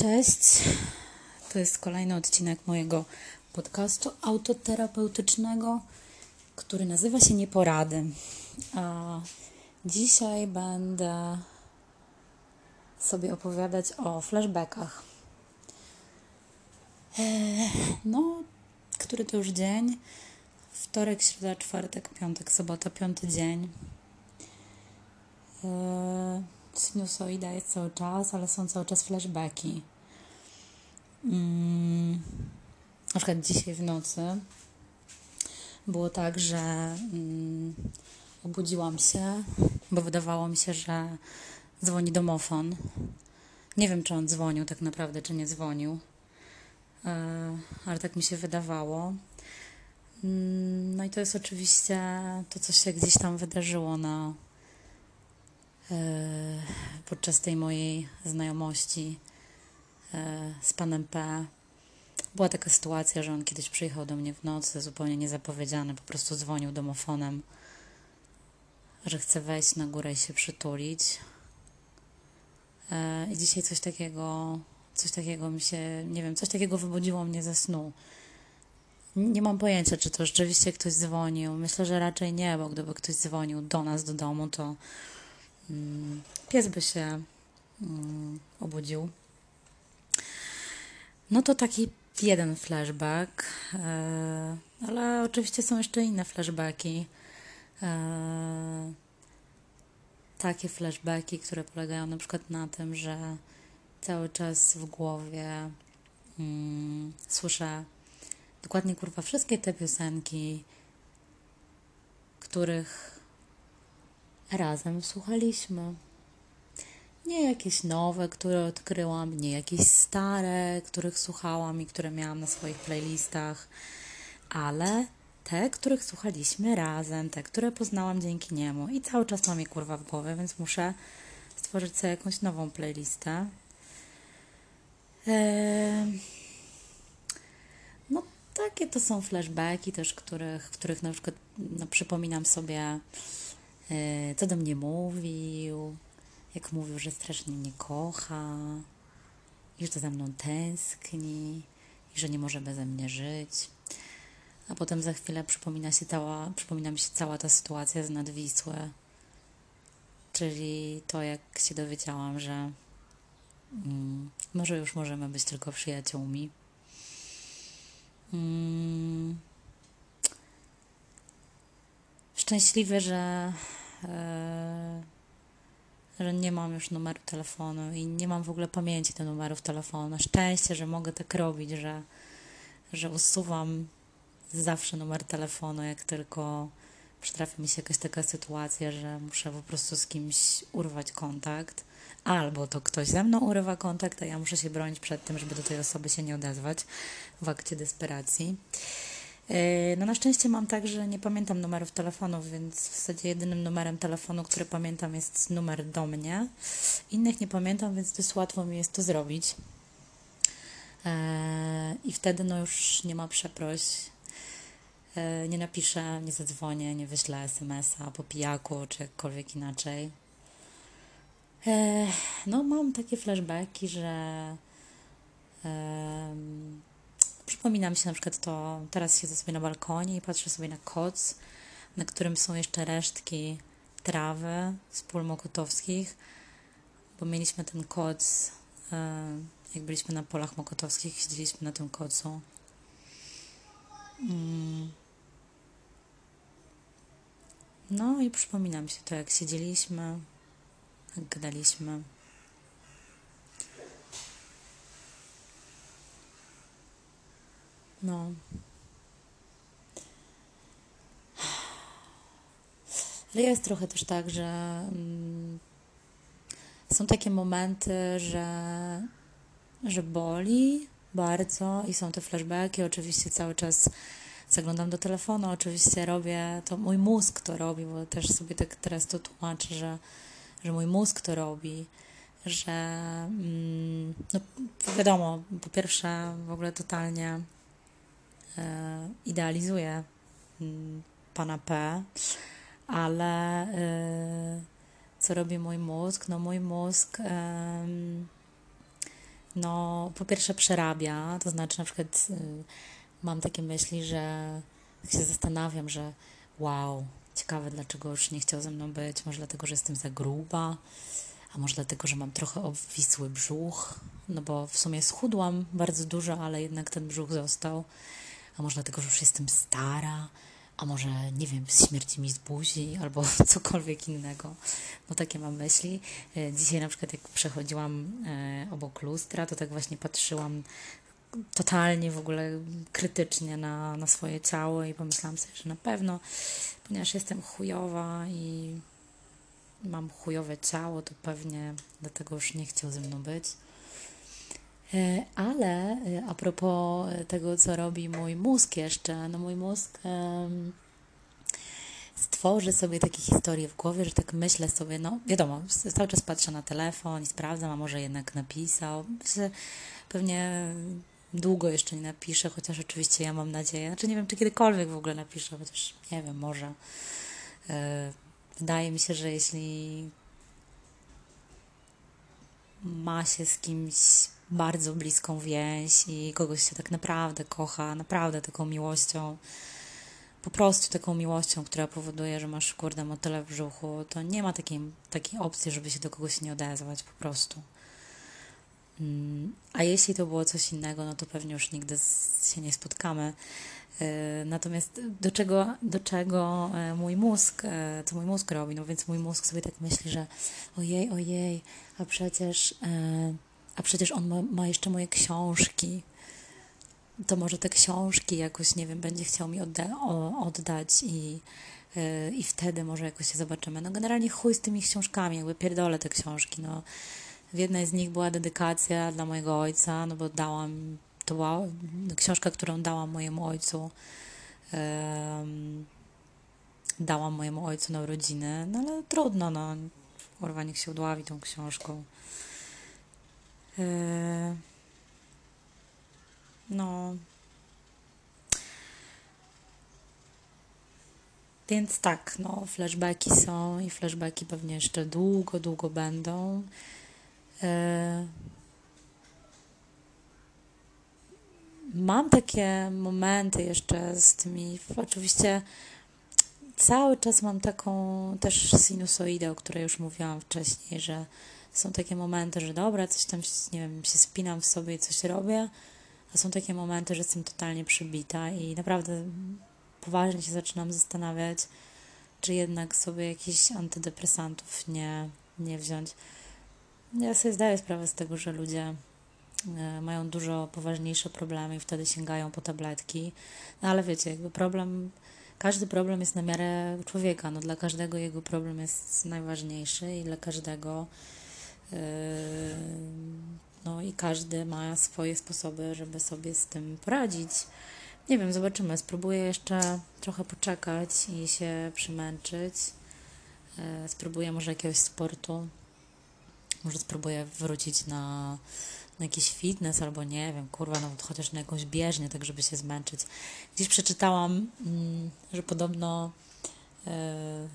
Cześć. To jest kolejny odcinek mojego podcastu autoterapeutycznego, który nazywa się Nieporady. A dzisiaj będę sobie opowiadać o flashbackach. Eee, no, który to już dzień? Wtorek, środa, czwartek, piątek, sobota, piąty dzień. Eee, sinusoida jest cały czas, ale są cały czas flashbacki. Mm, na przykład dzisiaj w nocy było tak, że mm, obudziłam się, bo wydawało mi się, że dzwoni domofon. Nie wiem, czy on dzwonił tak naprawdę, czy nie dzwonił, e, ale tak mi się wydawało. Mm, no i to jest oczywiście to, co się gdzieś tam wydarzyło na e, podczas tej mojej znajomości z panem P. Była taka sytuacja, że on kiedyś przyjechał do mnie w nocy, zupełnie niezapowiedziany, po prostu dzwonił domofonem, że chce wejść na górę i się przytulić. E, I dzisiaj coś takiego, coś takiego mi się, nie wiem, coś takiego wybudziło mnie ze snu. Nie mam pojęcia, czy to rzeczywiście ktoś dzwonił. Myślę, że raczej nie, bo gdyby ktoś dzwonił do nas, do domu, to mm, pies by się mm, obudził. No to taki jeden flashback, e, ale oczywiście są jeszcze inne flashbacki. E, takie flashbacki, które polegają na przykład na tym, że cały czas w głowie mm, słyszę dokładnie kurwa wszystkie te piosenki, których razem słuchaliśmy. Nie jakieś nowe, które odkryłam, nie jakieś stare, których słuchałam i które miałam na swoich playlistach, ale te, których słuchaliśmy razem, te, które poznałam dzięki niemu i cały czas mam je kurwa w głowie, więc muszę stworzyć sobie jakąś nową playlistę. Eee... No takie to są flashbacki też, których, w których na przykład no, przypominam sobie, e, co do mnie mówił, jak mówił, że strasznie mnie kocha, i że za mną tęskni, i że nie może beze mnie żyć. A potem za chwilę przypomina, się przypomina mi się cała ta sytuacja z Nadwisły, czyli to, jak się dowiedziałam, że mm, może już możemy być tylko przyjaciółmi. Mm, szczęśliwy, że. Yy, że nie mam już numeru telefonu i nie mam w ogóle pamięci do numerów telefonu. Szczęście, że mogę tak robić, że, że usuwam zawsze numer telefonu, jak tylko przytrafi mi się jakaś taka sytuacja, że muszę po prostu z kimś urwać kontakt, albo to ktoś ze mną urywa kontakt, a ja muszę się bronić przed tym, żeby do tej osoby się nie odezwać w akcie desperacji. Yy, no na szczęście mam tak, że nie pamiętam numerów telefonów, więc w zasadzie jedynym numerem telefonu, który pamiętam jest numer do mnie. Innych nie pamiętam, więc dość łatwo mi jest to zrobić. Yy, I wtedy no już nie ma przeproś. Yy, nie napiszę, nie zadzwonię, nie wyślę SMS-a po pijaku czy jakkolwiek inaczej. No mam takie flashbacki, że Przypominam się na przykład to, teraz siedzę sobie na balkonie i patrzę sobie na koc, na którym są jeszcze resztki trawy z pól mokotowskich, bo mieliśmy ten koc, e, jak byliśmy na polach mokotowskich, siedzieliśmy na tym kocu. Mm. No i przypominam się to, jak siedzieliśmy, jak gadaliśmy. No. Ale jest trochę też tak, że mm, są takie momenty, że, że boli bardzo i są te flashbacki. Oczywiście cały czas zaglądam do telefonu, oczywiście robię to, mój mózg to robi, bo też sobie tak teraz to tłumaczę, że, że mój mózg to robi, że mm, no wiadomo, po pierwsze w ogóle totalnie idealizuję mm, pana P, ale e, co robi mój mózg? No mój mózg no po pierwsze przerabia, to znaczy na przykład y, mam takie myśli, że się zastanawiam, że wow, ciekawe dlaczego już nie chciał ze mną być, może dlatego, że jestem za gruba, a może dlatego, że mam trochę obwisły brzuch, no bo w sumie schudłam bardzo dużo, ale jednak ten brzuch został, a może dlatego, że już jestem stara, a może, nie wiem, śmierci mi z buzi albo cokolwiek innego. No takie mam myśli. E, dzisiaj na przykład jak przechodziłam e, obok lustra, to tak właśnie patrzyłam totalnie w ogóle krytycznie na, na swoje ciało i pomyślałam sobie, że na pewno, ponieważ jestem chujowa i mam chujowe ciało, to pewnie dlatego już nie chciał ze mną być. E, ale e, a propos tego, co robi mój mózg jeszcze, no mój mózg stworzy sobie takie historie w głowie, że tak myślę sobie, no wiadomo, cały czas patrzę na telefon i sprawdzam, a może jednak napisał. Pewnie długo jeszcze nie napiszę, chociaż oczywiście ja mam nadzieję. Znaczy nie wiem, czy kiedykolwiek w ogóle napiszę, chociaż nie wiem, może. E, wydaje mi się, że jeśli ma się z kimś bardzo bliską więź i kogoś się tak naprawdę kocha, naprawdę taką miłością, po prostu taką miłością, która powoduje, że masz kurde motyle w brzuchu, to nie ma takiej, takiej opcji, żeby się do kogoś nie odezwać po prostu. Mm, a jeśli to było coś innego, no to pewnie już nigdy się nie spotkamy. E, natomiast do czego, do czego e, mój mózg, e, co mój mózg robi? No więc mój mózg sobie tak myśli, że ojej, ojej, a przecież, a przecież on ma, ma jeszcze moje książki. To może te książki jakoś, nie wiem, będzie chciał mi odda oddać i, i wtedy może jakoś się zobaczymy. No generalnie chuj z tymi książkami, jakby pierdolę te książki, no. W jednej z nich była dedykacja dla mojego ojca, no bo dałam to była książka, którą dałam mojemu ojcu. Um, dałam mojemu ojcu na urodziny, no ale trudno, no. Kurwa, niech się udławi tą książką. E, no. Więc tak, no, flashbacki są i flashbacki pewnie jeszcze długo, długo będą. E, mam takie momenty jeszcze z tymi, oczywiście cały czas mam taką też sinusoidę, o której już mówiłam wcześniej, że są takie momenty, że dobra, coś tam, nie wiem, się spinam w sobie i coś robię, a są takie momenty, że jestem totalnie przybita i naprawdę poważnie się zaczynam zastanawiać, czy jednak sobie jakichś antydepresantów nie, nie wziąć. Ja sobie zdaję sprawę z tego, że ludzie E, mają dużo poważniejsze problemy i wtedy sięgają po tabletki. No ale wiecie, jakby problem, każdy problem jest na miarę człowieka. No dla każdego jego problem jest najważniejszy i dla każdego no i każdy ma swoje sposoby, żeby sobie z tym poradzić. Nie wiem, zobaczymy. Spróbuję jeszcze trochę poczekać i się przymęczyć. Yy, spróbuję może jakiegoś sportu. Może spróbuję wrócić na na jakiś fitness albo nie wiem, kurwa, nawet chociaż na jakąś bieżnię, tak żeby się zmęczyć. Gdzieś przeczytałam, mm, że podobno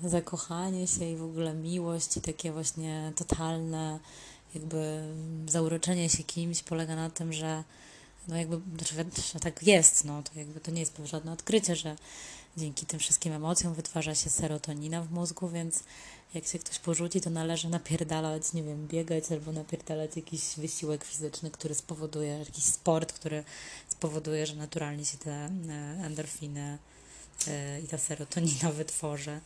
zakochanie się i w ogóle miłość i takie właśnie totalne jakby zauroczenie się kimś polega na tym, że no jakby, znaczy, tak jest, no to jakby to nie jest żadne odkrycie, że dzięki tym wszystkim emocjom wytwarza się serotonina w mózgu, więc jak się ktoś porzuci, to należy napierdalać, nie wiem, biegać albo napierdalać jakiś wysiłek fizyczny, który spowoduje, jakiś sport, który spowoduje, że naturalnie się te e, endorfiny e, i ta serotonina wytworzy.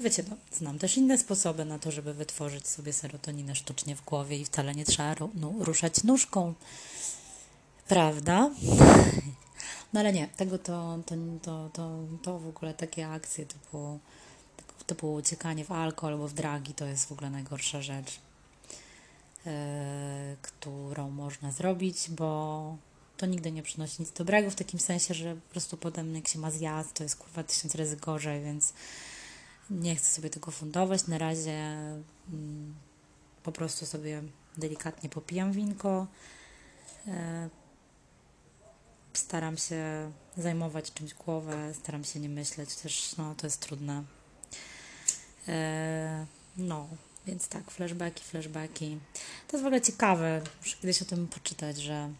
Wiecie, no, znam też inne sposoby na to, żeby wytworzyć sobie serotoninę sztucznie w głowie i wcale nie trzeba no, ruszać nóżką. Prawda? No ale nie, tego to, to, to, to, to w ogóle takie akcje typu było uciekanie w alkohol albo w dragi, to jest w ogóle najgorsza rzecz, yy, którą można zrobić, bo to nigdy nie przynosi nic dobrego, w takim sensie, że po prostu potem jak się ma zjazd, to jest kurwa tysiąc razy gorzej, więc nie chcę sobie tego fundować. Na razie mm, po prostu sobie delikatnie popijam winko. Yy, staram się zajmować czymś głowę, staram się nie myśleć, też no, to jest trudne. E, no, Więc tak, flashbacki, flashbacki. To jest w ogóle ciekawe, muszę kiedyś o tym poczytać, że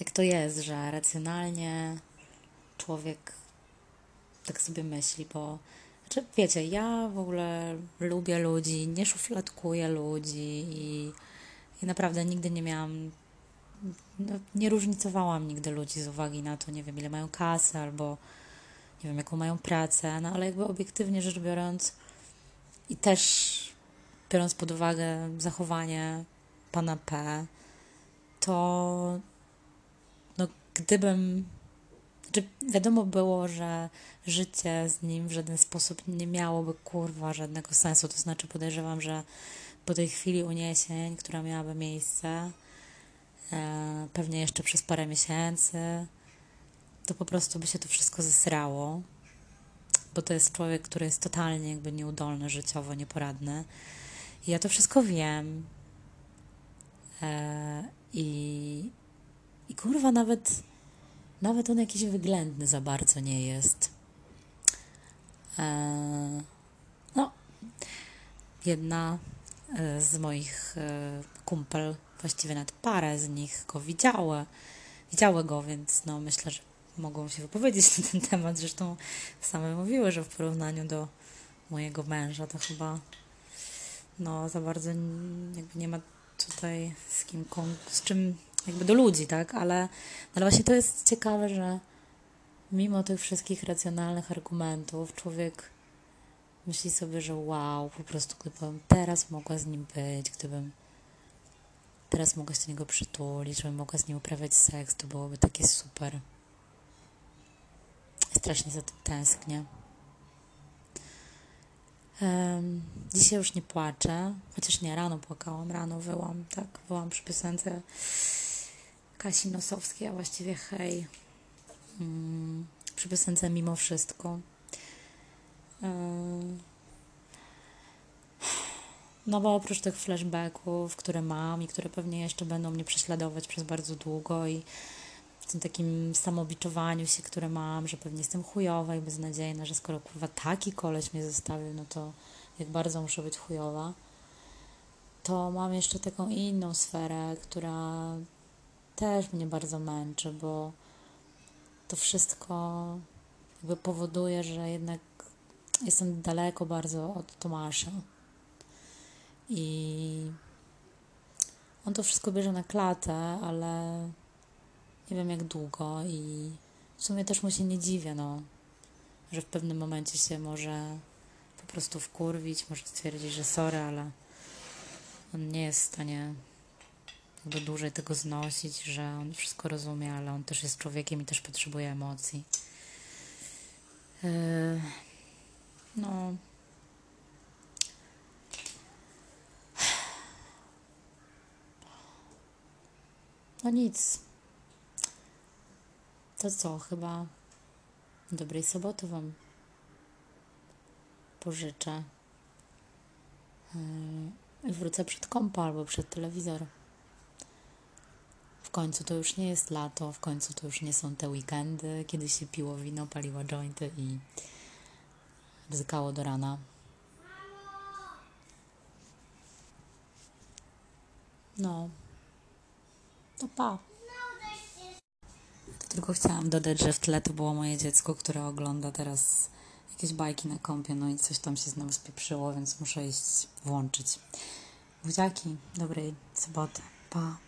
jak to jest, że racjonalnie człowiek tak sobie myśli, bo znaczy, wiecie, ja w ogóle lubię ludzi, nie szufladkuję ludzi i, i naprawdę nigdy nie miałam, no, nie różnicowałam nigdy ludzi z uwagi na to, nie wiem, ile mają kasy albo nie wiem, jaką mają pracę, no ale jakby obiektywnie rzecz biorąc i też biorąc pod uwagę zachowanie pana P, to gdybym znaczy, wiadomo było, że życie z nim w żaden sposób nie miałoby kurwa żadnego sensu. To znaczy, podejrzewam, że po tej chwili uniesień, która miałaby miejsce, e, pewnie jeszcze przez parę miesięcy, to po prostu by się to wszystko zesrało, bo to jest człowiek, który jest totalnie jakby nieudolny życiowo, nieporadny. I ja to wszystko wiem. E, i, I kurwa, nawet nawet on jakiś wyględny za bardzo nie jest. Eee, no, jedna e, z moich e, kumpel, właściwie nawet parę z nich go widziały, widziały go, więc no myślę, że mogą się wypowiedzieć na ten temat. Zresztą same mówiły, że w porównaniu do mojego męża to chyba no za bardzo nie ma tutaj z kim, z czym jakby do ludzi, tak? Ale, ale właśnie to jest ciekawe, że mimo tych wszystkich racjonalnych argumentów człowiek myśli sobie, że wow, po prostu gdybym teraz mogła z nim być, gdybym teraz mogła się do niego przytulić, żebym mogła z nim uprawiać seks, to byłoby takie super. Strasznie za tym tęsknię. Um, dzisiaj już nie płaczę, chociaż nie, rano płakałam, rano wyłam, tak, wyłam przy piosence Kasi Nosowskiej, a właściwie hej, hmm, przy piosence Mimo Wszystko. No bo oprócz tych flashbacków, które mam i które pewnie jeszcze będą mnie prześladować przez bardzo długo i w tym takim samobiczowaniu się, które mam, że pewnie jestem chujowa i beznadziejna, że skoro kurwa taki koleś mnie zostawił, no to jak bardzo muszę być chujowa, to mam jeszcze taką inną sferę, która też mnie bardzo męczy, bo to wszystko jakby powoduje, że jednak jestem daleko bardzo od Tomasza. I on to wszystko bierze na klatę, ale nie wiem jak długo i w sumie też mu się nie dziwię, no, że w pewnym momencie się może po prostu wkurwić, może stwierdzić, że sorry, ale on nie jest w stanie jakby dłużej tego znosić, że on wszystko rozumie, ale on też jest człowiekiem i też potrzebuje emocji. Yy, no. No nic. To co, chyba dobrej soboty Wam pożyczę. Yy, wrócę przed kompa albo przed telewizor. W końcu to już nie jest lato, w końcu to już nie są te weekendy, kiedy się piło wino, paliło jointy i ryzykało do rana. No. To pa. To tylko chciałam dodać, że w tle to było moje dziecko, które ogląda teraz jakieś bajki na kąpie, no i coś tam się znowu spieprzyło, więc muszę iść włączyć. Buziaki, dobrej soboty. Pa.